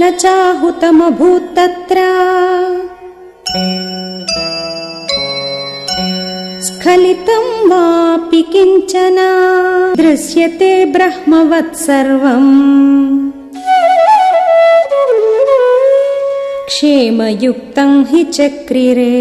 न चाहुतमभूत्तत्र स्खलितम् वापि किञ्चन दृश्यते ब्रह्मवत् सर्वम् क्षेमयुक्तं हि चक्रिरे।